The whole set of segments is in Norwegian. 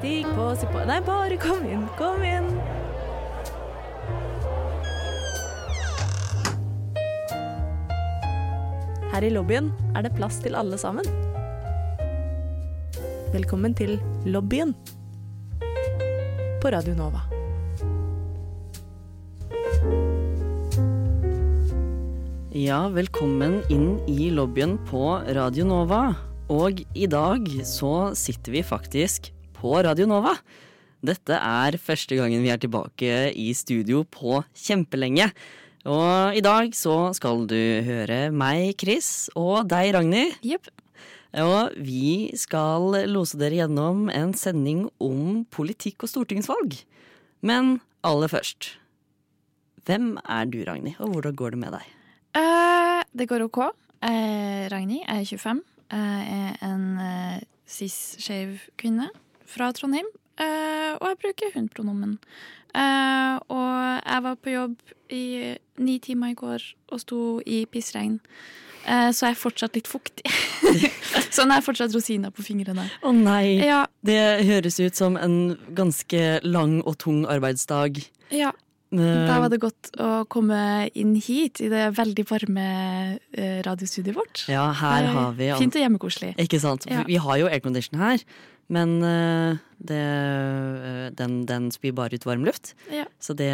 Stig på, si på Nei, bare kom inn, kom inn. Her i lobbyen er det plass til alle sammen. Velkommen til lobbyen på Radio Nova. Ja, velkommen inn i lobbyen på Radio Nova. Og i dag så sitter vi faktisk på Radio Nova. Dette er første gangen vi er tilbake i studio på kjempelenge. Og i dag så skal du høre meg, Chris, og deg, Ragnhild. Yep. Og vi skal lose dere gjennom en sending om politikk og stortingsvalg. Men aller først, hvem er du, Ragnhild, og hvordan går det med deg? Uh, det går OK. Uh, Ragnhild er 25. Jeg er en uh, cis-skeiv kvinne fra Trondheim. Eh, og jeg bruker hun-pronomen. Eh, og jeg var på jobb i ni timer i går og sto i pissregn. Eh, så jeg er fortsatt litt fuktig. så jeg er fortsatt rosina på fingrene. Å nei! Ja, Det høres ut som en ganske lang og tung arbeidsdag. ja. Da var det godt å komme inn hit i det veldig varme radiostudioet vårt. Ja, her er har vi Fint og hjemmekoselig. Ikke sant? Ja. Vi har jo aircondition her, men eh, det, eh, den, den spyr bare ut varm luft. Ja. Så det,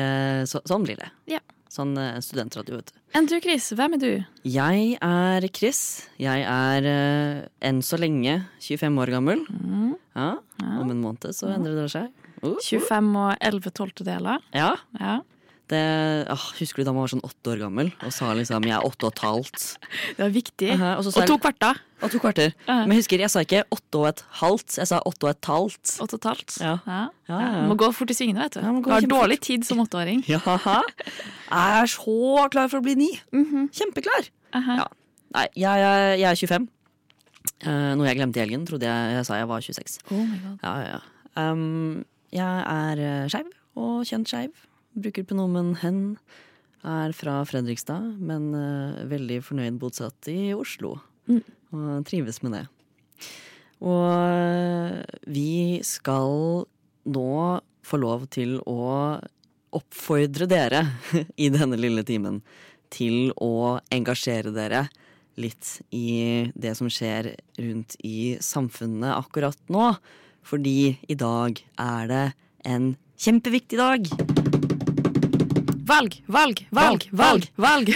så, sånn blir det. Ja. Sånn uh, studentradio, vet du. Enn du, Chris, hvem er du? Jeg er Chris. Jeg er eh, enn så lenge 25 år gammel. Mm. Ja, Om en måned så endrer det seg. Uh, 25 og 11 tolvtedeler. Ja, Ja. Det, ah, Husker du da man var sånn åtte år gammel og sa liksom 'jeg er åtte og et halvt'? Det var viktig. Aha, og så sa Og to kvarter. Og to kvarter. Ja. Men jeg husker, jeg sa ikke åtte og et halvt, jeg sa åtte og et halvt. Åtte og et halvt. Ja. Ja. Ja, ja. Må gå fort i svingene, vet du. Ja, du har dårlig tid som åtteåring. Ja, jeg er så klar for å bli ni. Kjempeklar. Aha. Ja. Nei, jeg, er- jeg er 25. Eh, noe jeg glemte i helgen. Trodde jeg, jeg sa jeg var 26. Oh my god. Ja, ja, ja. Um, jeg er uh, skeiv og kjent skeiv. Bruker pronomen hen. Er fra Fredrikstad, men eh, veldig fornøyd bosatt i Oslo. Mm. Og trives med det. Og eh, vi skal nå få lov til å oppfordre dere i denne lille timen til å engasjere dere litt i det som skjer rundt i samfunnet akkurat nå. Fordi i dag er det en kjempeviktig dag. Valg, valg, valg, valg, valg!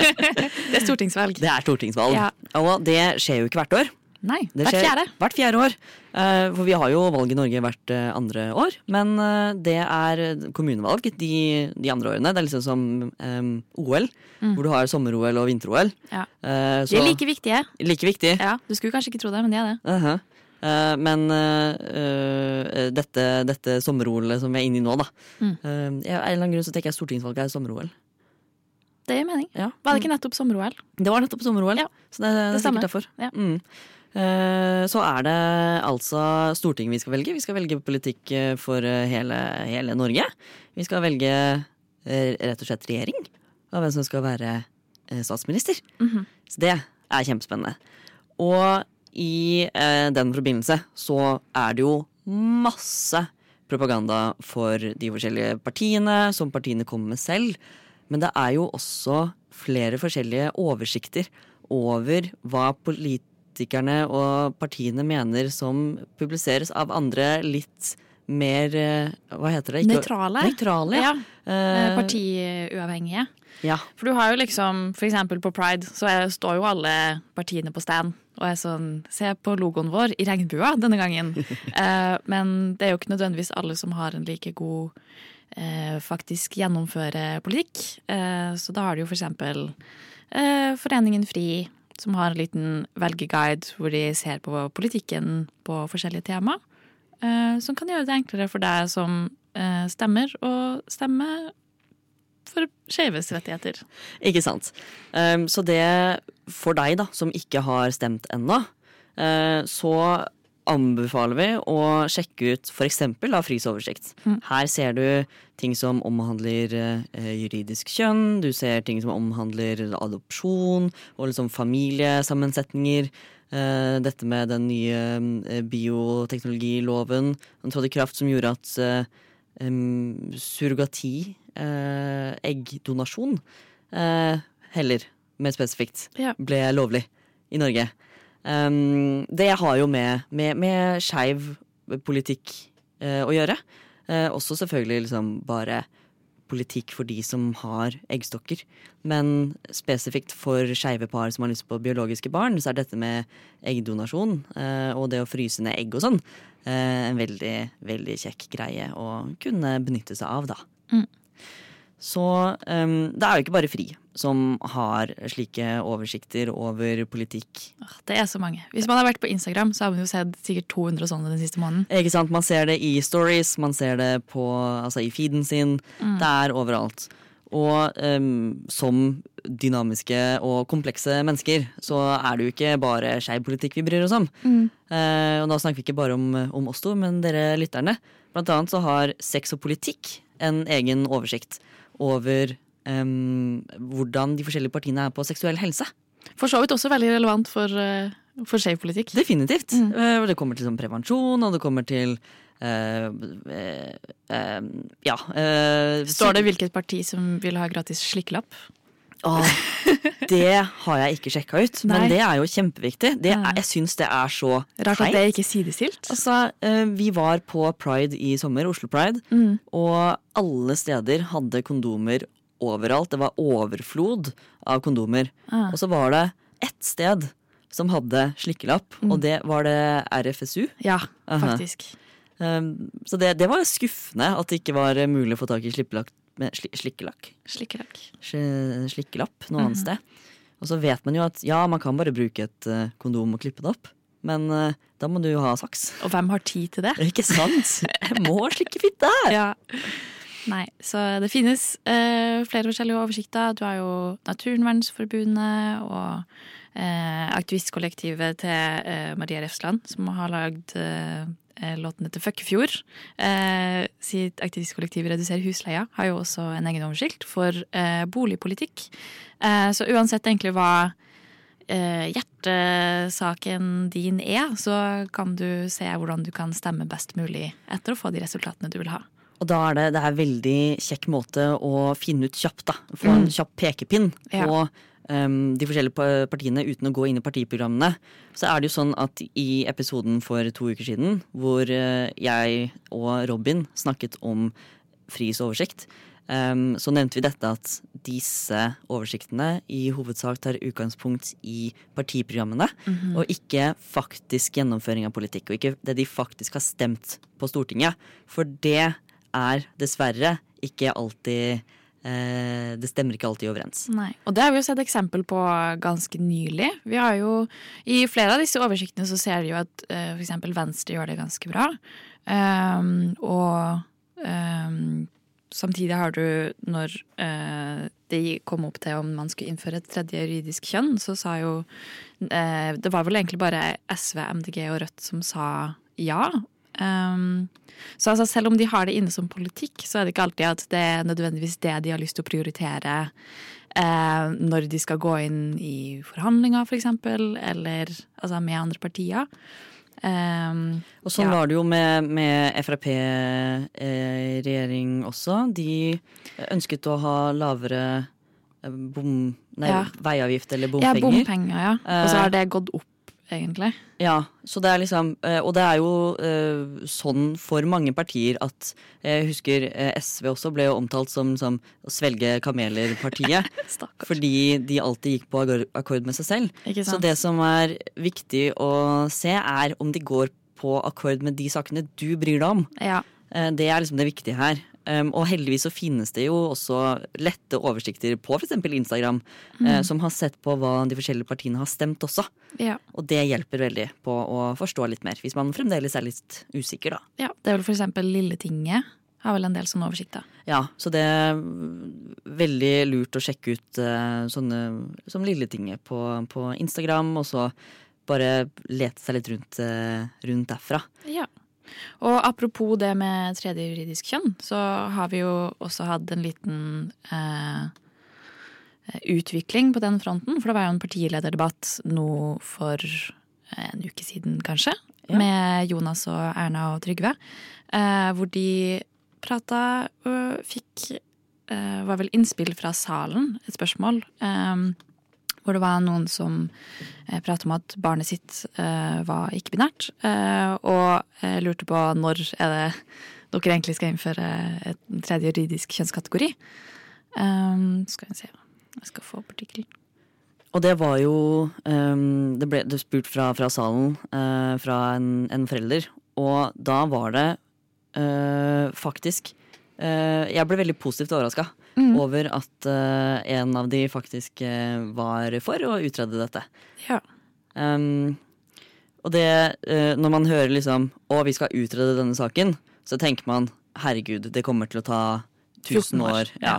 det er stortingsvalg. Det er stortingsvalg. Ja. Og det skjer jo ikke hvert år. Nei, Det hvert fjerde. Hvert fjerde år. Eh, For vi har jo valg i Norge hvert eh, andre år. Men eh, det er kommunevalg de, de andre årene. Det er liksom som um, OL, hvor du har sommer-OL og vinter-OL. Ja. Uh, De er like viktige. like viktige. Ja, Du skulle kanskje ikke tro det, men de er det. Uh Eh, men eh, eh, dette, dette sommer-OL-et som vi er inne i nå, da. Mm. Eh, av en eller annen grunn så tenker jeg stortingsvalget er sommer-OL. Det gir mening. Ja. Var det ikke nettopp sommer-OL? Det var nettopp sommer-OL. Ja, Så det, det er sikkert derfor. Ja. Mm. Eh, Så er det altså Stortinget vi skal velge. Vi skal velge politikk eh, for eh, hele, hele Norge. Vi skal velge eh, rett og slett regjering, og hvem som skal være statsminister. statsminister. -hmm. Så det er kjempespennende. Og i eh, den forbindelse så er det jo masse propaganda for de forskjellige partiene, som partiene kommer med selv. Men det er jo også flere forskjellige oversikter over hva politikerne og partiene mener som publiseres av andre litt mer eh, Hva heter det? Ikke- Nøytrale. Nøytrale, ja. Ja. eh, Eh, Partiuavhengige. ja. For du har jo liksom, for eksempel på Pride, så er, står jo alle partiene på stand og er sånn Se på logoen vår i regnbua denne gangen. eh, men det er jo ikke nødvendigvis alle som har en like god eh, faktisk gjennomføre politikk. Eh, så da har du jo for eksempel eh, Foreningen FRI, som har en liten velgerguide hvor de ser på politikken på forskjellige tema. Eh, som kan gjøre det enklere for deg som eh, stemmer, å stemme for skeives rettigheter. Ikke sant. Um, så det for deg, da, som ikke har stemt ennå, uh, så anbefaler vi å sjekke ut f.eks. Fris oversikt. Her ser du ting som omhandler eh, juridisk kjønn, du ser ting som omhandler adopsjon og liksom familiesammensetninger. Eh, dette med den nye eh, bioteknologiloven den trådte i kraft, som gjorde at eh, surrogati, eh, eggdonasjon, eh, heller mer spesifikt, ble lovlig i Norge. Det har jo med, med, med skeiv politikk eh, å gjøre. Eh, også selvfølgelig liksom bare politikk for de som har eggstokker. Men spesifikt for skeive par som har lyst på biologiske barn, så er dette med eggdonasjon eh, og det å fryse ned egg og sånn eh, en veldig, veldig kjekk greie å kunne benytte seg av, da. Mm. Så um, det er jo ikke bare FRI som har slike oversikter over politikk. Det er så mange. Hvis man har vært på Instagram, så har man jo sett sikkert 200 sånne den siste måneden. Ikke sant? Man ser det i stories, man ser det på, altså i feeden sin. Det er overalt. Og um, som dynamiske og komplekse mennesker, så er det jo ikke bare skeiv politikk vi bryr oss om. Eh, og da snakker vi ikke bare om, om oss to, men dere lytterne. Blant annet så har Sex og politikk en egen oversikt over um, hvordan de forskjellige partiene er på seksuell helse. For så vidt også veldig relevant for, uh, for skeiv politikk. Definitivt. Mm. Uh, det kommer til sånn prevensjon, og det kommer til Uh, uh, uh, Ja. eh, Står det hvilket parti som vil ha gratis slikkelapp? Åh, det har jeg ikke sjekka ut, Nei. men det er jo kjempeviktig. Det er, jeg syns det er så Rart at teit. det ikke er sidestilt. Altså, eh, vi var på Pride i sommer, Oslo Pride, Mm. og alle steder hadde kondomer overalt. Det var overflod av kondomer. Ah. Og så var det ett sted som hadde slikkelapp, Mm. og det var det RFSU. Ja, faktisk. Um, så det, det var skuffende at det ikke var mulig å få tak i med sli, slikkelakk. Slikkelakk. Slikkelapp noe annet Mhm. sted. Og så vet man jo at ja, man kan bare bruke et uh, kondom og klippe det opp, men uh, da må du jo ha saks. Og hvem har tid til det? Ikke sant? Jeg må slikke fitte! Ja. Nei, så det finnes uh, flere forskjellige oversikter. Du har jo Naturvernforbundet og aktivistkollektivet til Maria Refsland, som har lagd låten etter Føkkefjord. Eh, sitt aktivistkollektiv Reduser husleia har jo også en egen oversikt for eh, boligpolitikk. Eh, så uansett egentlig hva eh, hjertesaken din er, så kan du se hvordan du kan stemme best mulig etter å få de resultatene du vil ha. Og da er det, det er en veldig kjekk måte å finne ut kjapt, da. Få en kjapp pekepinn Ja. um, de forskjellige partiene uten å gå inn i partiprogrammene. Så er det jo sånn at i episoden for to uker siden, hvor eh, jeg og Robin snakket om Fris oversikt, um, så nevnte vi dette at disse oversiktene i hovedsak tar utgangspunkt i partiprogrammene, og ikke faktisk gjennomføring av politikk, og ikke det de faktisk har stemt på Stortinget. For det er dessverre ikke alltid Det stemmer ikke alltid overens. Nei. Og det har vi jo sett eksempel på ganske nylig. Vi har jo, I flere av disse oversiktene så ser vi jo at eh, f.eks. Venstre gjør det ganske bra. Um, og um, samtidig har du, når uh, det kom opp til om man skulle innføre et tredje juridisk kjønn, så sa jo uh, Det var vel egentlig bare SV, MDG og Rødt som sa ja. Um, så altså, selv om de har det inne som politikk, så er det ikke alltid at det er nødvendigvis det de har lyst til å prioritere uh, når de skal gå inn i forhandlinger, for eksempel, eller altså, med andre partier. Um, Og sånn Ja. var det jo med, med Frp-regjering også. De ønsket å ha lavere eh, bom, nei, Ja. veiavgift eller bompenger. ja, bompenger. ja. Og så Eh, har det gått opp, egentlig. Ja, så det er liksom eh, Og det er jo eh, sånn for mange partier at Jeg husker eh, SV også ble jo omtalt som, som svelge kameler-partiet. Fordi de alltid gikk på akkord- med seg selv. Så det som er viktig å se, er om de går på akkord med de sakene du bryr deg om. Ja. Eh, Det er liksom det viktige her. Um, og heldigvis så finnes det jo også lette oversikter på f.eks. Instagram eh, som har sett på hva de forskjellige partiene har stemt også. Ja. Og det hjelper veldig på å forstå litt mer, hvis man fremdeles er litt usikker, da. ja. Det er vel eksempel Lilletinget har vel en del sånne oversikter. Ja, så det er veldig lurt å sjekke ut uh, sånne som Lilletinget på, på Instagram, og så bare lete seg litt rundt, uh, rundt derfra. Ja. Og apropos det med tredje juridisk kjønn, så har vi jo også hatt en liten eh, utvikling på den fronten. For det var jo en partilederdebatt nå for en uke siden, kanskje. Ja. Med Jonas og Erna og Trygve. Eh, hvor de prata og fikk eh, Var vel innspill fra salen, et spørsmål. Eh, hvor det var noen som eh, pratet om at barnet sitt eh, var ikke-binært. Eh, og lurte på når er det dere egentlig skal innføre en tredje juridisk kjønnskategori. Eh, skal vi se Jeg skal få opp. Og det var jo ehm, Det ble det spurt fra, fra salen fra en, en forelder, og da var det faktisk Jeg ble veldig positivt overraska over at uh, en av de faktisk uh, var for å utrede dette. Ja. Um, og det, uh, når man hører liksom Å, vi skal utrede denne saken, så tenker man herregud, det kommer til å ta 14 1000 år. Ja.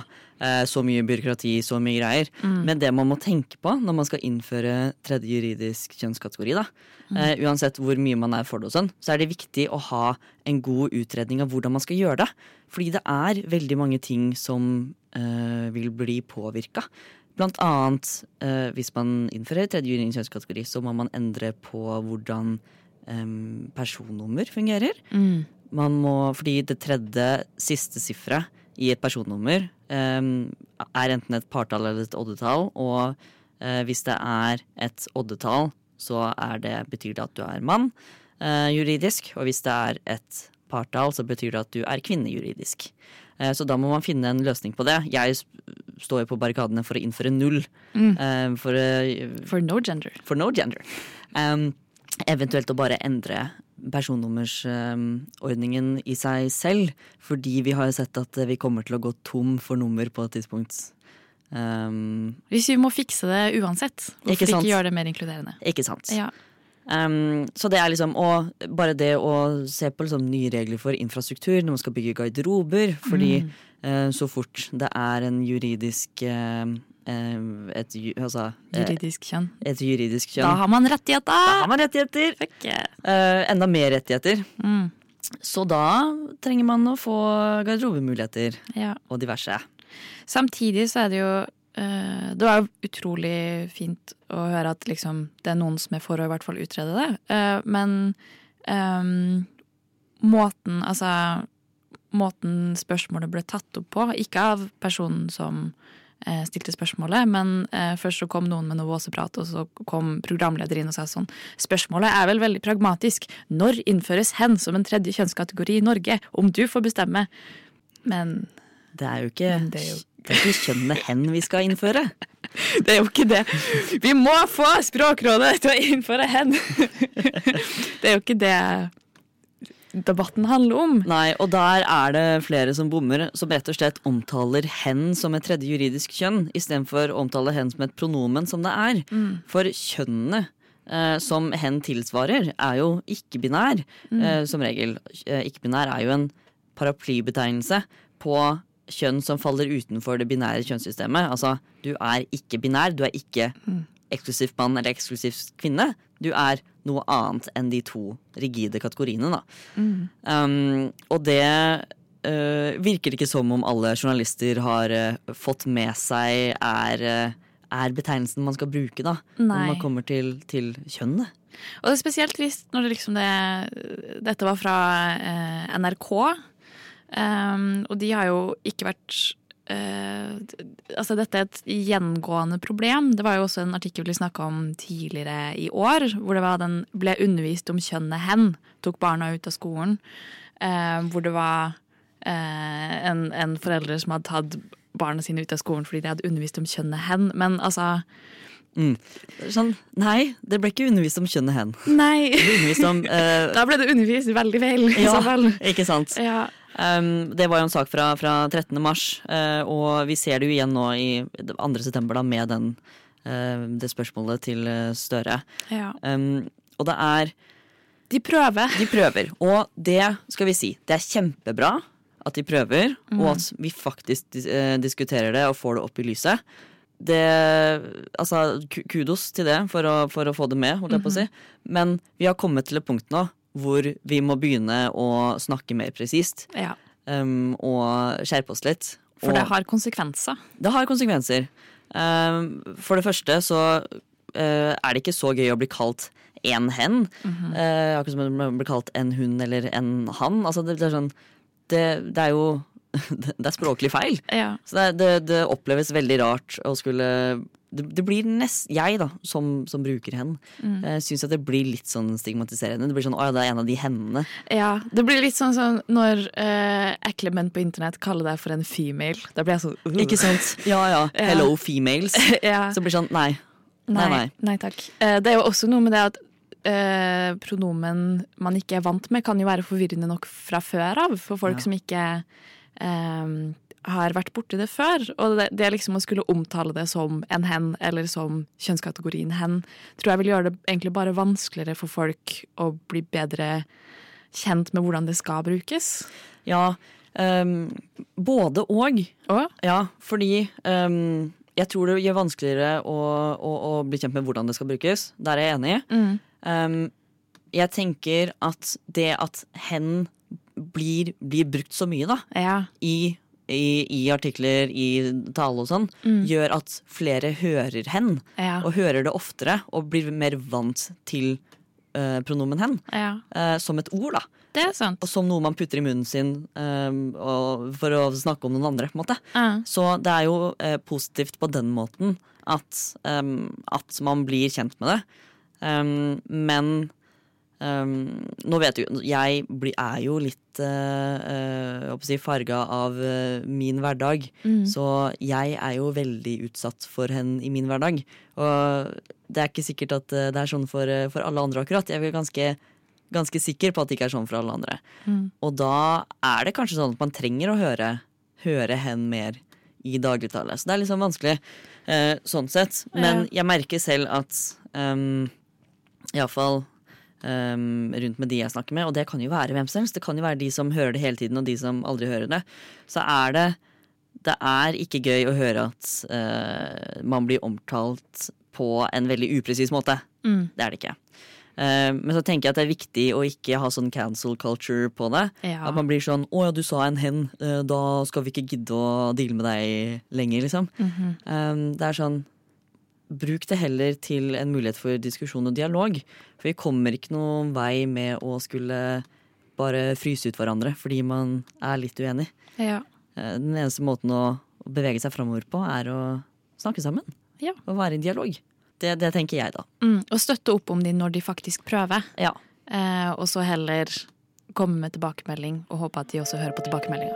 Så mye byråkrati, så mye greier. Men det man må tenke på når man skal innføre tredje juridisk kjønnskategori, da, eh, uansett hvor mye man er for det og sånn, så er det viktig å ha en god utredning av hvordan man skal gjøre det. Fordi det er veldig mange ting som eh, vil bli påvirka. Blant annet uh, hvis man innfører tredje juridisk kjønnskategori, så må man endre på hvordan um, personnummer fungerer. Mm. Man må, fordi det tredje siste sifferet i et personnummer um, er enten et partall eller et oddetall, og uh, hvis det er et oddetall, så er det, betyr det at du er mann juridisk, og hvis det er et partall, så betyr det at du er kvinne juridisk. Eh, så da må man finne en løsning på det. Jeg står jo på barrikadene for å innføre null. Mm. for, eh, For no gender. for no gender. Um, eventuelt å bare endre personnummersordningen i seg selv. Fordi vi har sett at vi kommer til å gå tom for nummer på et tidspunkt. Um, Hvis vi må fikse det uansett, hvorfor Ikke ikke, gjøre det mer inkluderende? ikke sant? Ja. Um, så det er liksom og bare det å se på liksom nye regler for infrastruktur når man skal bygge garderober. Fordi Mm. uh, så fort det er en juridisk eh, et, altså, Juridisk kjønn. et juridisk kjønn. Da har man rettigheter! Da har man rettigheter! Yeah. Uh, enda mer rettigheter. Mm. Så da trenger man å få garderobemuligheter Ja. og diverse. Samtidig så er det jo Det var jo utrolig fint å høre at liksom, det er noen som er for å i hvert fall utrede det. Eh, men um, måten Altså Måten spørsmålet ble tatt opp på, ikke av personen som eh, stilte spørsmålet, men eh, først så kom noen med noe våseprat, og så kom programleder inn og sa sånn Spørsmålet er vel veldig pragmatisk. Når innføres hen som en tredje kjønnskategori i Norge? Om du får bestemme. Men Det er jo ikke, det er jo- det er ikke kjønnet hen vi skal innføre. Det er jo ikke det. Vi må få Språkrådet til å innføre hen! Det er jo ikke det debatten handler om. Nei, og der er det flere som bommer, som rett og slett omtaler hen som et tredje juridisk kjønn, istedenfor å omtale hen som et pronomen som det er. For kjønnene eh, som hen tilsvarer, er jo ikke-binær, eh, som regel. Eh, ikke-binær er jo en paraplybetegnelse på kjønn som faller utenfor det binære kjønnssystemet. Altså, du er ikke binær, du er ikke eksklusivt mann eller eksklusivt kvinne. Du er noe annet enn de to rigide kategoriene, da. Um, og det uh, virker ikke som om alle journalister har uh, fått med seg er, uh, er betegnelsen man skal bruke, da. Når man kommer til, til kjønnet. Og det er spesielt trist når det liksom det, dette var fra eh, NRK. Um, og de har jo ikke vært uh, Altså, dette er et gjengående problem. Det var jo også en artikkel vi snakka om tidligere i år, hvor det var den ble undervist om kjønnet hen. Tok barna ut av skolen. Uh, hvor det var uh, en, en forelder som hadde tatt barna sine ut av skolen fordi de hadde undervist om kjønnet hen. Men altså Sånn, nei, det ble ikke undervist om kjønnet hen. Nei! Om øh, Da ble det undervist veldig feil. Ja, ikke sant. Ja. Um, det var jo en sak fra, fra 13. mars, uh, og vi ser det jo igjen nå i 2. september da, med den, uh, det spørsmålet til eh, Støre. ja. Um, og det er De prøver. De prøver, og det skal vi si. Det er kjempebra at de prøver, Mm. og at vi faktisk dis diskuterer det og får det opp i lyset. det Altså, kudos til det for å, for å få det med, holdt jeg på å si. Men vi har kommet til et punkt nå hvor vi må begynne å snakke mer presist. Ja. Um, og skjerpe oss litt. For og det har konsekvenser. det har konsekvenser. Um, for det første så uh, er det ikke så gøy å bli kalt en hen. Uh, akkurat som å bli kalt en hund eller en han. Altså, det, det er sånn det, det er jo Det er språklig feil. Ja. Så det, det, det oppleves veldig rart å skulle Det, det blir nest Jeg, da, som, som bruker hen, mm. syns at det blir litt sånn stigmatiserende. Det blir sånn 'Å ja, det er en av de hendene'. ja. Det blir litt sånn som når eh, ekle menn på internett kaller deg for en female. Da blir jeg sånn uh. Ikke sant? Ja ja. Ja. Hello, females. ja. Så det blir sånn Nei. Nei, nei. Nei takk. Eh, det er jo også noe med det at eh, pronomen man ikke er vant med, kan jo være forvirrende nok fra før av for folk Ja. som ikke eh, har vært borti det før. Og det, det liksom å skulle omtale det som en hen, eller som kjønnskategorien hen, tror jeg vil gjøre det egentlig bare vanskeligere for folk å bli bedre kjent med hvordan det skal brukes. Ja. Um, både og. Og Ja, fordi um, jeg tror det gjør vanskeligere å, å, å bli kjent med hvordan det skal brukes. Der er jeg enig. mm, Um, jeg tenker at det at hen blir, blir brukt så mye, da, ja. i, i, i artikler, i tale og sånn, gjør at flere hører hen. Ja. Og hører det oftere og blir mer vant til uh, pronomen hen. ja. Uh, som et ord, da. Det er sant. Og som noe man putter i munnen sin um, for å snakke om noen andre. på en måte. Uh. Så det er jo uh, positivt på den måten at, um, at man blir kjent med det. Um, men ehm, nå vet du Jeg er jo litt uh, uh si farga av uh, min hverdag. Så jeg er jo veldig utsatt for hen i min hverdag. Og det er ikke sikkert at eh, det er sånn for, eh, for alle andre akkurat. Jeg er ganske, ganske sikker på at det ikke er sånn for alle andre. Og da er det kanskje sånn at man trenger å høre, høre hen mer i dagligtale. Så det er sånn vanskelig uh, sånn sett. Men jeg merker selv at um, iallfall um, rundt med de jeg snakker med, og det kan jo være hvem som helst, det kan jo være de som hører det hele tiden, og de som aldri hører det, så er det det er ikke gøy å høre at uh, man blir omtalt på en veldig upresis måte. Mm. Det er det ikke. Eh, men så tenker jeg at det er viktig å ikke ha sånn cancel culture på det. Ja. At man blir sånn 'Å ja, du sa en hen. eh, da skal vi ikke gidde å deale med deg lenger', liksom. Mhm. Eh, det er sånn Bruk det heller til en mulighet for diskusjon og dialog. For vi kommer ikke noen vei med å skulle bare fryse ut hverandre fordi man er litt uenig. Ja. Eh, Den eneste måten å å bevege seg framover på, er å snakke sammen. Ja. Og være i dialog. Det, det tenker jeg, da. Mm, og støtte opp om de når de faktisk prøver. Ja. Eh, og så heller komme med tilbakemelding og håpe at de også hører på tilbakemeldinga.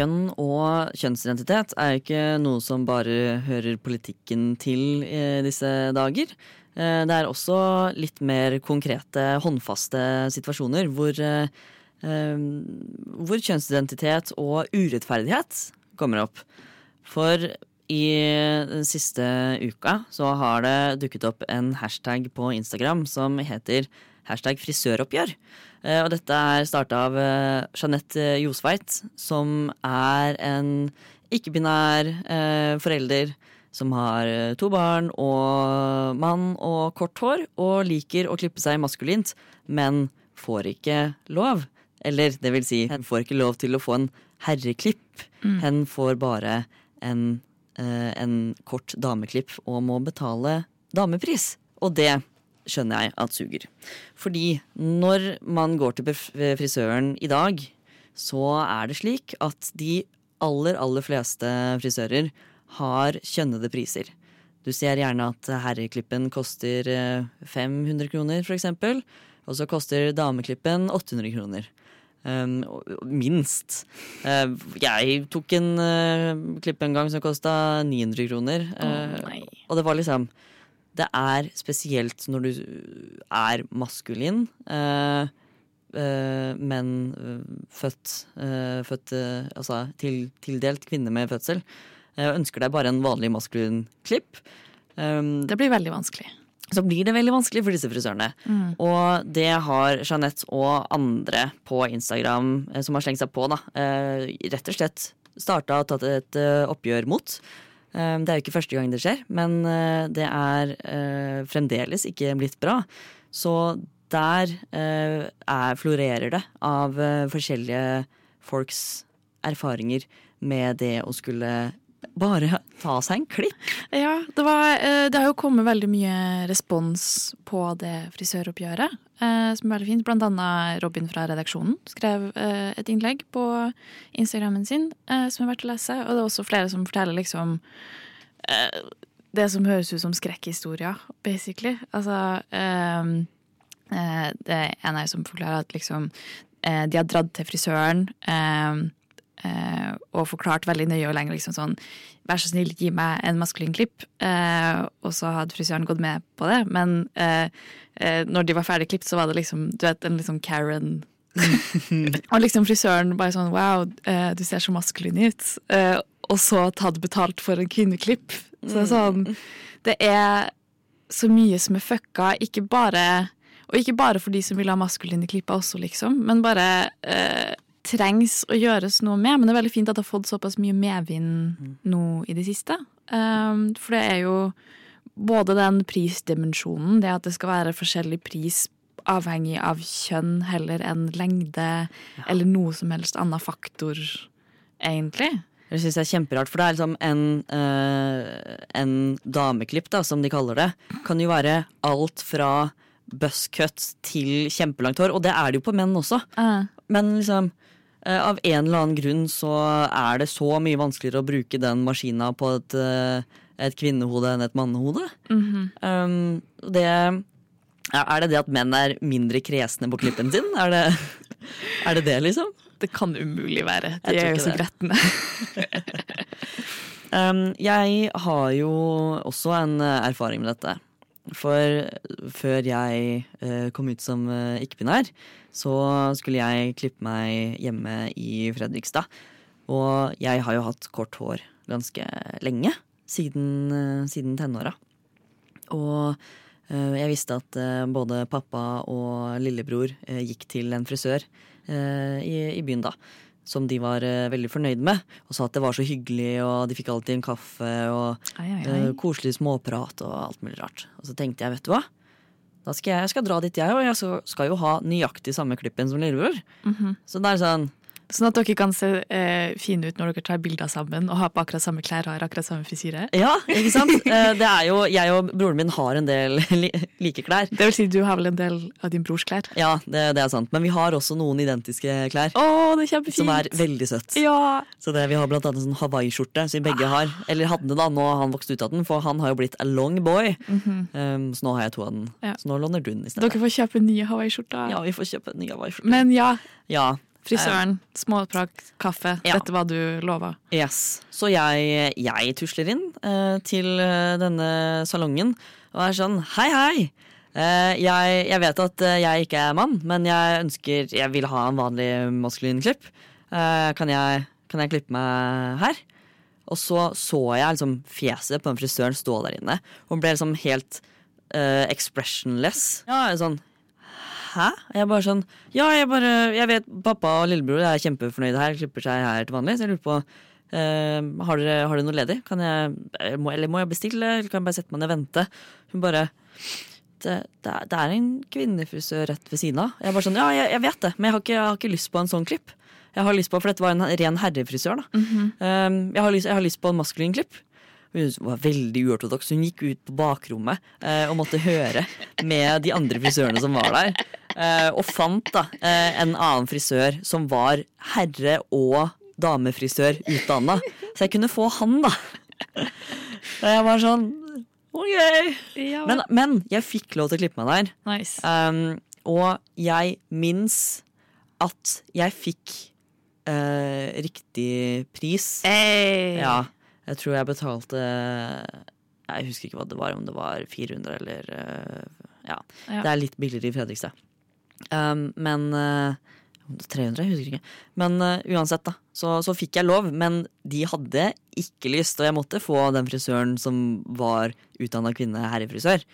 Kjønn og kjønnsidentitet er jo ikke noe som bare hører politikken til i disse dager. Eh, Det er også litt mer konkrete, håndfaste situasjoner hvor, eh, eh, hvor kjønnsidentitet og urettferdighet kommer opp. For i den siste uka så har det dukket opp en hashtag på Instagram som heter hashtag frisøroppgjør. Eh, Og dette er starta av eh, Jeanette Josveit, som er en ikke-binær eh, forelder som har eh, to barn og mann og kort hår, og liker å klippe seg maskulint, men får ikke lov. Eller det vil si, hun får ikke lov til å få en herreklipp. Hen får bare en, eh, en kort dameklipp og må betale damepris. Og det skjønner jeg at suger. Fordi når man går til frisøren i dag, så er det slik at de aller, aller fleste frisører har kjønnede priser. Du ser gjerne at herreklippen koster eh, 500 kroner, for eksempel. Og så koster dameklippen 800 kroner. Um, minst. Uh, jeg tok en uh, klipp en gang som kosta 900 kroner. Uh, oh, og det var liksom Det er spesielt når du er maskulin, eh, eh, men eh, født, eh, født eh, Altså til, tildelt kvinne med fødsel. og ønsker deg bare en vanlig maskulin klipp. Um, Det blir veldig vanskelig. så blir det veldig vanskelig for disse frisørene. Og det har Jeanette og andre på Instagram eh, som har slengt seg på, da, rett og slett starta og tatt et oppgjør mot. Eh, Det er jo ikke første gang det skjer, men eh, det er eh, fremdeles ikke blitt bra. Så der er, florerer det av forskjellige folks erfaringer med det å skulle bare ta seg en klipp. Ja, det, var, eh, det har jo kommet veldig mye respons på det frisøroppgjøret, eh, som er veldig fint. Blant annet Robin fra redaksjonen skrev eh, et innlegg på Instagrammen sin som er verdt å lese. Og det er også flere som forteller liksom det som høres ut som skrekkhistorier, basically. Altså Det er en her som forklarer at liksom de har dratt til frisøren. Eh, eh, og forklart veldig nøye og lenge liksom sånn Vær så snill, gi meg en maskulin klipp. Eh, og så hadde frisøren gått med på det. Men eh, eh, når de var ferdig klippet, så var det liksom du vet, en liksom Karen Og liksom frisøren bare sånn Wow, eh, du ser så maskulin ut. Eh, og så tatt betalt for en kvinneklipp. Så det er sånn Det er så mye som er fucka. Ikke bare Og ikke bare for de som vil ha maskuline klipper også, liksom, men bare eh, trengs å gjøres noe med. Men det er veldig fint at det har fått såpass mye medvind nå i det siste. Um, for det er jo både den prisdimensjonen, det at det skal være forskjellig pris avhengig av kjønn heller enn lengde, eller noe som helst annen faktor, egentlig. Det syns jeg er kjemperart, for det er liksom en, eh, en dameklipp, da, som de kaller det, kan jo være alt fra buzzcut til kjempelangt hår, og det er det jo på menn også. Uh, Men liksom, av en eller annen grunn så er det så mye vanskeligere å bruke den maskina på et, eh, et kvinnehode enn et mannehode. um, det, er det det at menn er mindre kresne på klippen sin? Er det er det, det, liksom? det kan umulig være. De er jo så gretne. Um, jeg har jo også en eh, erfaring med dette. For før jeg uh, kom ut som uh, ikke-binær, så skulle jeg klippe meg hjemme i Fredrikstad. Og jeg har jo hatt kort hår ganske lenge. Siden, uh, siden tenåra. Og jeg visste at både pappa og lillebror gikk til en frisør i, i byen da. Som de var eh, veldig fornøyd med, og sa at det var så hyggelig, og de fikk alltid en kaffe og Ai, ai, eh, ai. koselig småprat og alt mulig rart. Og så tenkte jeg, vet du hva? Da skal jeg, jeg skal dra dit, jeg òg. Jeg skal- skal jo ha nøyaktig samme klippen som lillebror. Mhm. Så det er sånn Sånn at dere kan se eh, fine ut når dere tar bilder sammen og har på akkurat samme klær og har akkurat samme frisyre. Ja, ikke sant? Eh, det er jo, jeg og broren min har en del li, like klær. Det vil si, du har vel en del av din brors klær? Ja, det, det er sant. Men vi har også noen identiske klær. Åh, det er kjempefint! Som er veldig søtt. Ja! Så det, Vi har blant annet en sånn hawaiiskjorte som vi begge har. Eller hadde da, nå har han vokst ut av den, for han har jo blitt a long boy. um, så nå har jeg to av den. Ja. Så nå låner du den i stedet. Dere får kjøpe nye hawaiiskjorter. Ja, vi får kjøpe nye hawaiiskjorter. Men ja, Ja, frisøren, småprakt, kaffe. Ja. Dette var du lova. yes. Så jeg, jeg tusler inn eh, til eh, denne salongen og er sånn hei, hei. Eh, jeg, jeg vet at eh, jeg ikke er mann, men jeg ønsker Jeg vil ha en vanlig maskulin klipp. Eh, kan, jeg, kan jeg klippe meg her? Og så så jeg liksom fjeset på den frisøren stå der inne. Hun ble liksom helt eh, expressionless. Ja, sånn Hæ? Jeg bare sånn Ja, jeg bare Jeg vet pappa og lillebror er kjempefornøyde her, klipper seg her til vanlig, så jeg lurer på uh, har, dere, har dere noe ledig? Kan jeg, eh, må, eller må jeg bestille, eller kan jeg bare sette meg ned og vente? Hun bare det, det, er, det er en kvinnefrisør rett ved siden av. Jeg bare sånn, ja, jeg, jeg vet det, men jeg har, ikke, jeg har ikke lyst på en sånn klipp. Jeg har lyst på, For dette var en ren herrefrisør. da um, jeg, har lyst, jeg har lyst på en maskulin klipp. Hun var veldig uortodoks. Hun gikk ut på bakrommet eh, og måtte høre med de andre frisørene som var der. Eh, og fant da eh, en annen frisør som var herre- og damefrisør utdanna. Så jeg kunne få han, da. Jeg var sånn OK. Men, men jeg fikk lov til å klippe meg der. nice. Um, og jeg minnes at jeg fikk uh, riktig pris. Hey. Ja, jeg tror jeg betalte Jeg husker ikke hva det var, om det var 400 eller eh, Ja. Ja. Det er litt billigere i Fredrikstad. Um, men eh, det er 300, jeg husker ikke. Men uh, uansett, da. Så, så fikk jeg lov. Men de hadde ikke lyst, og jeg måtte få den frisøren som var utdanna kvinne, herrefrisør.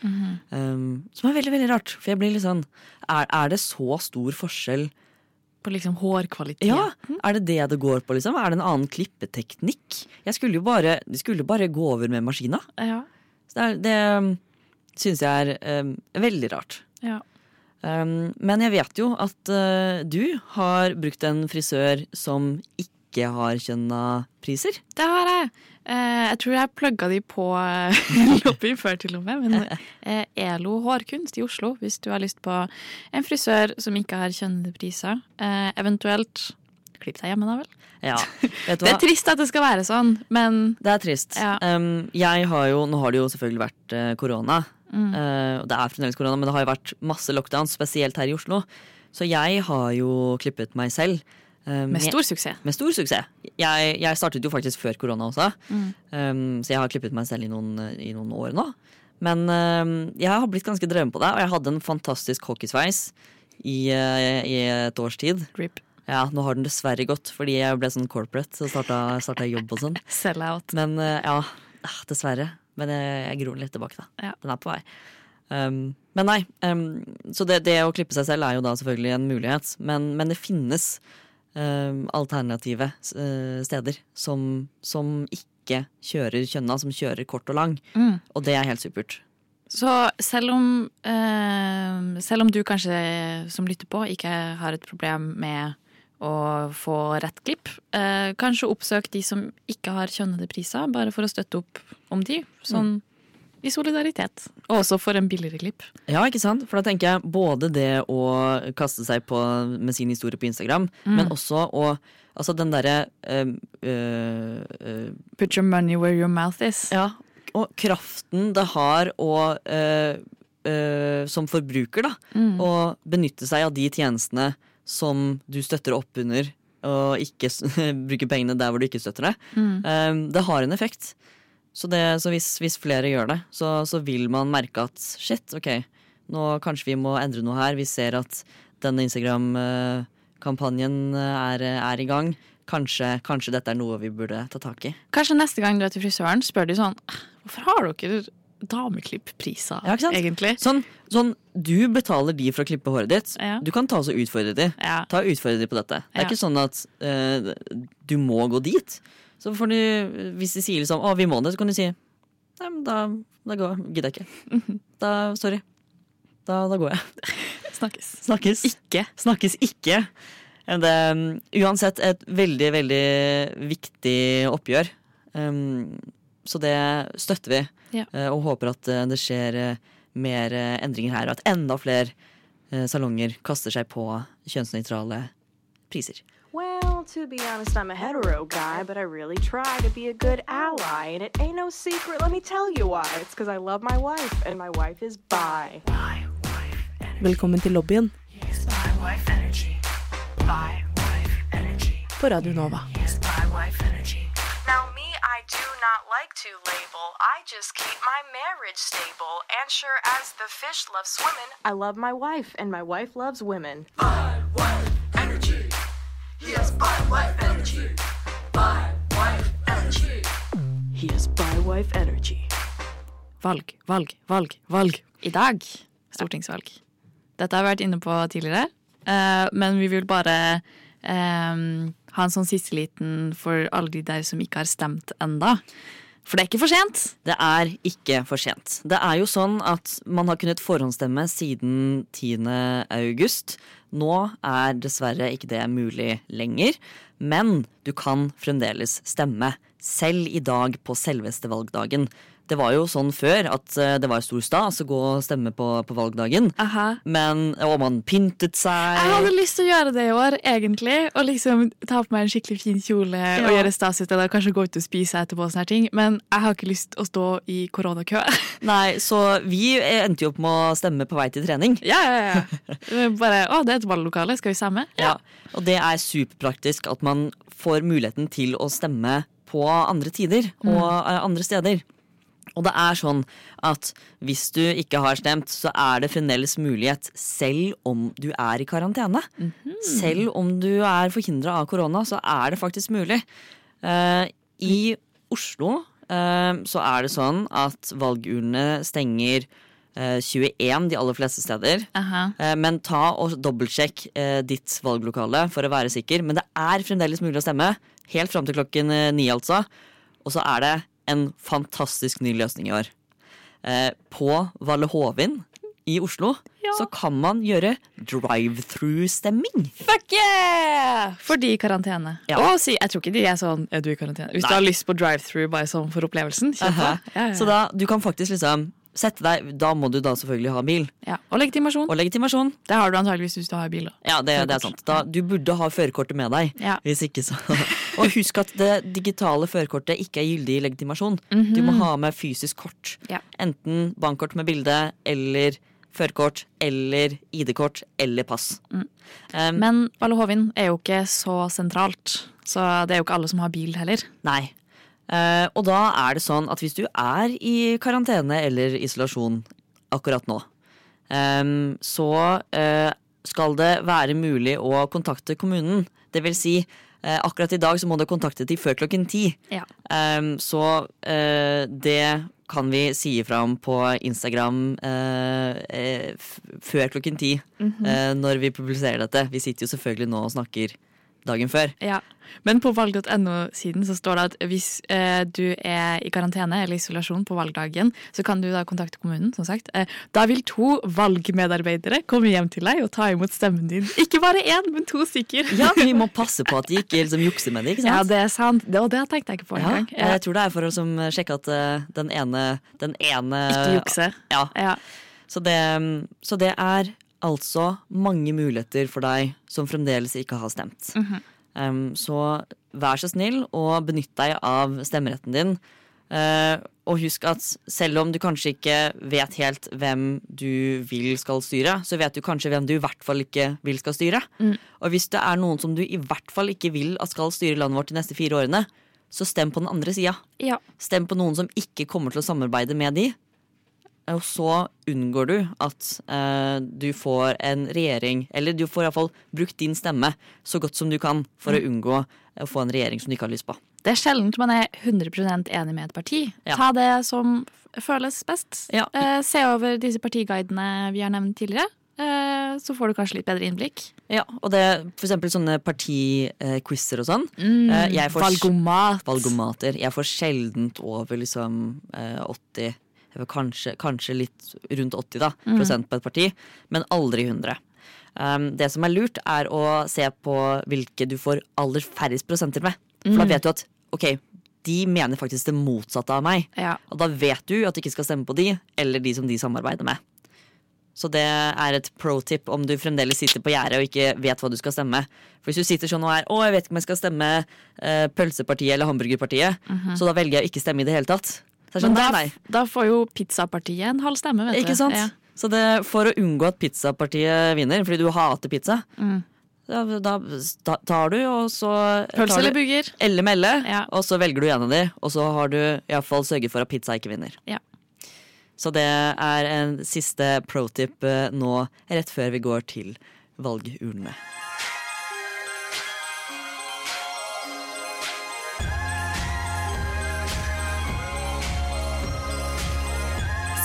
um, som er veldig, veldig rart. For jeg blir litt sånn Er, er det så stor forskjell? På liksom hårkvalitet. Ja, Er det det det går på, liksom? Er det en annen klippeteknikk? Jeg skulle jo bare, de skulle jo bare gå over med maskina. Ja. Så det, er- det um, syns jeg er um, veldig rart. ja. Um, men jeg vet jo at uh, du har brukt en frisør som ikke har kjønna priser. Det har jeg. Eh, jeg tror jeg plugga de på eh, lobby før, til og med. Men eh, Elo hårkunst i Oslo, hvis du har lyst på en frisør som ikke har kjønnede priser. Eh, eventuelt klipp deg hjemme, da vel. Ja, vet du Det er trist at det skal være sånn, men Det er trist. Ja. Um, jeg har jo, nå har det jo selvfølgelig vært korona. Mm. Uh, det er fremdeles korona, men det har jo vært masse lockdown, spesielt her i Oslo. Så jeg har jo klippet meg selv. Eh, med stor suksess. med stor suksess. Jeg, jeg startet jo faktisk før korona også, Mm. um, så jeg har klippet meg selv i noen, i noen år nå. Men um, jeg har blitt ganske dreven på det, og jeg hadde en fantastisk hockeysveis i, uh, i et års tid. Rip. Ja, nå har den dessverre gått, fordi jeg ble sånn corporate og starta, starta jobb og sånn. Sell out. Men uh, ja, ah, dessverre. Men jeg, jeg gror litt tilbake, da. Ja. Den er på vei. Um, men nei, um, så det, det å klippe seg selv er jo da selvfølgelig en mulighet. Men, men det finnes alternative eh, steder som, som ikke kjører kjønna, som kjører kort og lang. Mm. Og det er helt supert. Så selv om, eh, selv om du kanskje som lytter på ikke har et problem med å få rett klipp, eh, kanskje oppsøk de som ikke har kjønnede priser, bare for å støtte opp om de. Sånn i solidaritet. Og også for en billigere klipp. Ja, ikke sant? For da tenker jeg både det å kaste seg på med sin historie på Instagram, men også å Altså den derre uh, uh, Put your money where your mouth is. Ja, og kraften det har å uh, som forbruker, da, å benytte seg av de tjenestene som du støtter opp under, og ikke bruke pengene der hvor du ikke støtter det. Um, det har en effekt. Så, det, så hvis, hvis flere gjør det, så, så vil man merke at shit, ok, nå kanskje vi må endre noe her. Vi ser at denne Instagram-kampanjen er, er i gang. Kanskje, kanskje dette er noe vi burde ta tak i. Kanskje neste gang du er til frisøren, spør de sånn Hvorfor har dere dameklipppriser, Ja, egentlig? Sånn, sånn, du betaler de for å klippe håret ditt. Ja. Du kan ta og utfordre de. Ja. Ta og utfordre de på dette. Det er ikke sånn at uh, du må gå dit. Så får du, hvis de sier liksom 'Å, vi må det', så kan du si 'Nei, men da, da går, gidder jeg ikke'. Da, sorry. Da, da går jeg. Snakkes. Snakkes. Ikke. Snakkes ikke. Det, um, uansett et veldig, veldig viktig oppgjør. Um, så det støtter vi, Ja. eh, og håper at eh, det skjer eh, mer endringer her, og at enda flere salonger kaster seg på kjønnsnøytrale priser. Well, to be honest, I'm a hetero guy, but I really try to be a good ally. And it ain't no secret, let me tell you why. It's because I love my wife, and my wife is bi. Velkommen til lobbyen på Radio Nova. Now, me, I do not like to label. I just keep my marriage stable. And sure as the fish love swimming, I love my wife, and my wife loves women. He has bi wife energy. Valg, valg, valg, valg. I dag stortingsvalg. Dette har vi vært inne på tidligere, eh, men vi vil bare um, ha en sånn siste liten for alle de der som ikke har stemt enda. For det er ikke for sent. Det er ikke for sent. Det er jo sånn at man har kunnet forhåndsstemme siden 10. august. Nå er dessverre ikke det mulig lenger, men du kan fremdeles stemme. Selv i dag på selveste valgdagen. Det var jo sånn før at eh, det var stor stas å gå og stemme på, på valgdagen. Aha. Men, og man pyntet seg. Jeg hadde lyst til å gjøre det i år, egentlig. Og liksom ta på meg en skikkelig fin kjole og gjøre stas ut av det. Kanskje gå ut og spise etterpå, og sånne ting. men jeg har ikke lyst til å stå i koronakø. Nei, så vi endte jo opp med å stemme på vei til trening. ja, ja, ja. Bare, å, det er et valglokale, skal vi stemme? Ja. Og det er superpraktisk at man får muligheten til å stemme på andre tider og eh, andre steder. Og det er sånn at hvis du ikke har stemt, så er det fremdeles mulighet selv om du er i karantene. Selv om du er forhindra av korona, så er det faktisk mulig. Uh, I Oslo uh, så er det sånn at valgurnene stenger uh, 21 de aller fleste steder. -huh. Eh, Men ta og dobbeltsjekk eh, ditt valglokale for å være sikker. Men det er fremdeles mulig å stemme. Helt fram til klokken eh, ni, altså. Og så er det en fantastisk ny løsning i år. Eh, på Valle Hovin i Oslo så kan man gjøre drive-through-stemming. Fuck yeah! For de i karantene. Ja. Og si, jeg tror ikke de er sånn Er du i karantene? Hvis Nei. du har lyst på drive-through bare sånn for opplevelsen, Uh -huh. Ja, ja. Så da, du kan faktisk liksom sette deg Da må du da selvfølgelig ha bil. ja. Og legitimasjon. Og legitimasjon. Det har du antageligvis hvis du har bil. da. Ja, det, det er sant. Da, du burde ha førerkortet med deg. Ja. Hvis ikke så Og husk at det digitale førerkortet ikke er gyldig i legitimasjon. Du må ha med fysisk kort. Ja. Enten bankkort med bilde eller førerkort eller ID-kort eller pass. Um, Men Valle Hovin er jo ikke så sentralt, så det er jo ikke alle som har bil heller. Nei. Eh, og da er det sånn at hvis du er i karantene eller isolasjon akkurat nå, så eh, skal det være mulig å kontakte kommunen. Det vil si, eh, akkurat i dag så må du kontakte de før klokken ti. Ja. Så det kan vi si ifra om på Instagram før klokken ti. eh, når vi publiserer dette. Vi sitter jo selvfølgelig nå og snakker dagen før. Ja. Men på valg.no-siden så står det at hvis eh, du er i karantene eller isolasjon på valgdagen, så kan du da kontakte kommunen, som sagt. Eh, da vil to valgmedarbeidere komme hjem til deg og ta imot stemmen din. Ikke bare én, men to stykker. Ja, Vi må passe på at de ikke liksom jukser med det. ikke sant? Ja, det er sant. Det, og det tenkte jeg ikke på Ja, engang. jeg tror det er for å som, sjekke at eh, den ene, den ene Ikke jukse. Ja, Ja. så det, så det er altså mange muligheter for deg som fremdeles ikke har stemt. Mhm. Um, så vær så snill og benytt deg av stemmeretten din. Uh, og husk at selv om du kanskje ikke vet helt hvem du vil skal styre, så vet du kanskje hvem du i hvert fall ikke vil skal styre. Og hvis det er noen som du i hvert fall ikke vil at skal styre landet vårt de neste fire årene, så stem på den andre sida. ja. Stem på noen som ikke kommer til å samarbeide med de. Og så unngår du at eh, du får en regjering Eller du får iallfall brukt din stemme så godt som du kan for å unngå å få en regjering som du ikke har lyst på. Det er sjelden man er 100% enig med et parti. Ja. Ta det som føles best. Ja. Eh, se over disse partiguidene vi har nevnt tidligere. Eh, så får du kanskje litt bedre innblikk. Ja, Og det for eksempel sånne partiquizer og sånn. Mm, Valgomat. Valgomater. Jeg får sjeldent over liksom eh, 80 jeg får kanskje, kanskje litt rundt 80 da, prosent på et parti, men aldri 100. Um, det som er lurt, er å se på hvilke du får aller færrest prosenter med. For da vet du at ok, de mener faktisk det motsatte av meg. Ja. Og da vet du at du ikke skal stemme på de, eller de som de samarbeider med. Så det er et pro tip om du fremdeles sitter på gjerdet og ikke vet hva du skal stemme. For hvis du sitter sånn og er 'Å, jeg vet ikke om jeg skal stemme eh, Pølsepartiet eller Hamburgerpartiet', så da velger jeg å ikke stemme i det hele tatt. Så er Men sånn, da, da får jo pizzapartiet en halv stemme, vet du. Ikke sant? Ja. Så det, for å unngå at pizzapartiet vinner, fordi du hater pizza, Mm. da, da tar du, og så Pølse eller burger? Elle melle, Ja. og så velger du en av de, og så har du iallfall sørget for at pizza ikke vinner. Ja. Så det er en siste pro tip eh, nå rett før vi går til valgurnene.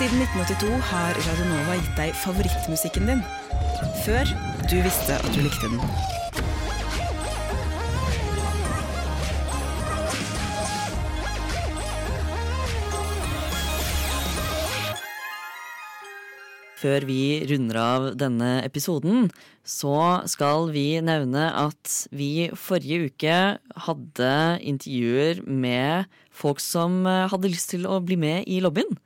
Siden 1982 har Radionova gitt deg favorittmusikken din. Før du visste at du likte den. før vi runder av denne episoden, så skal vi nevne at vi forrige uke hadde intervjuer med folk som eh, hadde lyst til å bli med i lobbyen.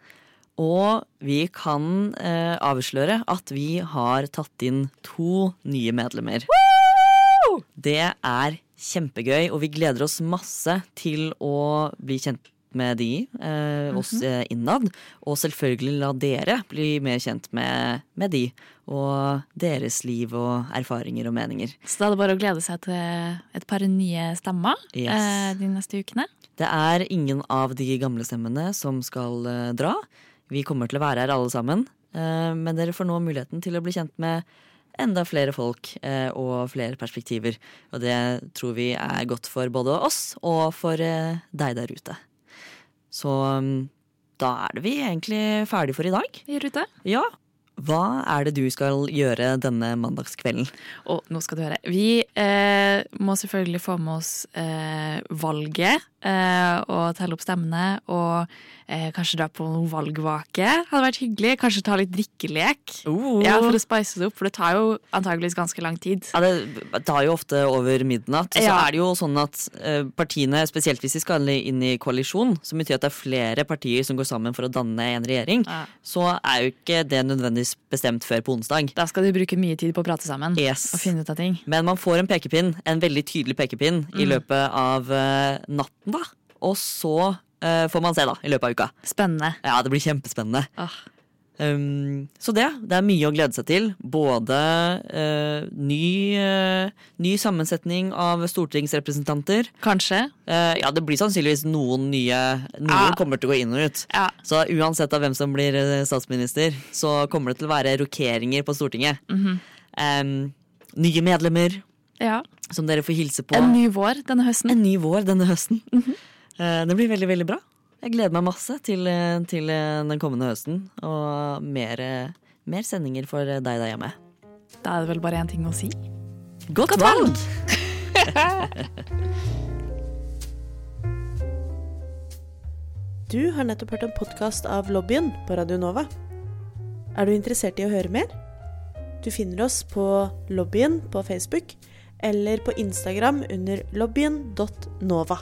Og vi kan eh, avsløre at vi har tatt inn to nye medlemmer. Det er kjempegøy, og vi gleder oss masse til å bli kjent med de, eh, oss eh, innad. Og selvfølgelig la dere bli mer kjent med, med de, og deres liv og erfaringer og meninger. Så da er det bare å glede seg til et par nye stemmer Yes. eh, de neste ukene. Det er ingen av de gamle stemmene som skal eh, dra. Vi kommer til å være her alle sammen, eh, men dere får nå muligheten til å bli kjent med enda flere folk eh, og flere perspektiver. Og det tror vi er godt for både oss og for eh, deg der ute. Så mm, da er det vi egentlig ferdig for i dag. I rute. ute. Ja. Hva er det du skal gjøre denne mandagskvelden? Og nå skal du høre. Vi eh, må selvfølgelig få med oss eh, valget eh, og telle opp stemmene. Og eh, kanskje dra på noen valgvake. Hadde vært hyggelig. Kanskje ta litt drikkelek. Oh. Ja, For å spice det opp, for det tar jo antageligvis ganske lang tid. Ja, det tar jo ofte over midnatt. Og så Ja. er det jo sånn at eh, partiene, spesielt hvis de skal inn i koalisjon, som betyr at det er flere partier som går sammen for å danne en regjering, Ja. så er jo ikke det nødvendigvis bestemt før på onsdag. Da skal de bruke mye tid på å prate sammen Yes. og finne ut av ting. Men man får en pekepinn, en veldig tydelig pekepinn, Mm. i løpet av uh, natten, da. Og så uh, får man se, da, i løpet av uka. Spennende. Ja, det blir kjempespennende. Åh. Um, så det, det er mye å glede seg til. Både uh, ny, uh, ny sammensetning av stortingsrepresentanter. Kanskje. Uh, ja, det blir sannsynligvis noen nye Noen Ja. kommer til å gå inn og ut. Ja. Så uansett av hvem som blir statsminister, så kommer det til å være rokeringer på Stortinget. Mhm. Um, nye medlemmer ja. som dere får hilse på. En ny vår denne høsten. En ny vår denne høsten. Eh, det blir veldig, veldig bra. Jeg gleder meg masse til, eh, til eh, den kommende høsten. Og mer, eh, mer sendinger for deg der hjemme. Da er det vel bare én ting å si. Godt, valg! Du har nettopp hørt en podkast av Lobbyen på Radio Nova. Er du interessert i å høre mer? Du finner oss på Lobbyen på Facebook eller på Instagram under lobbyen.nova.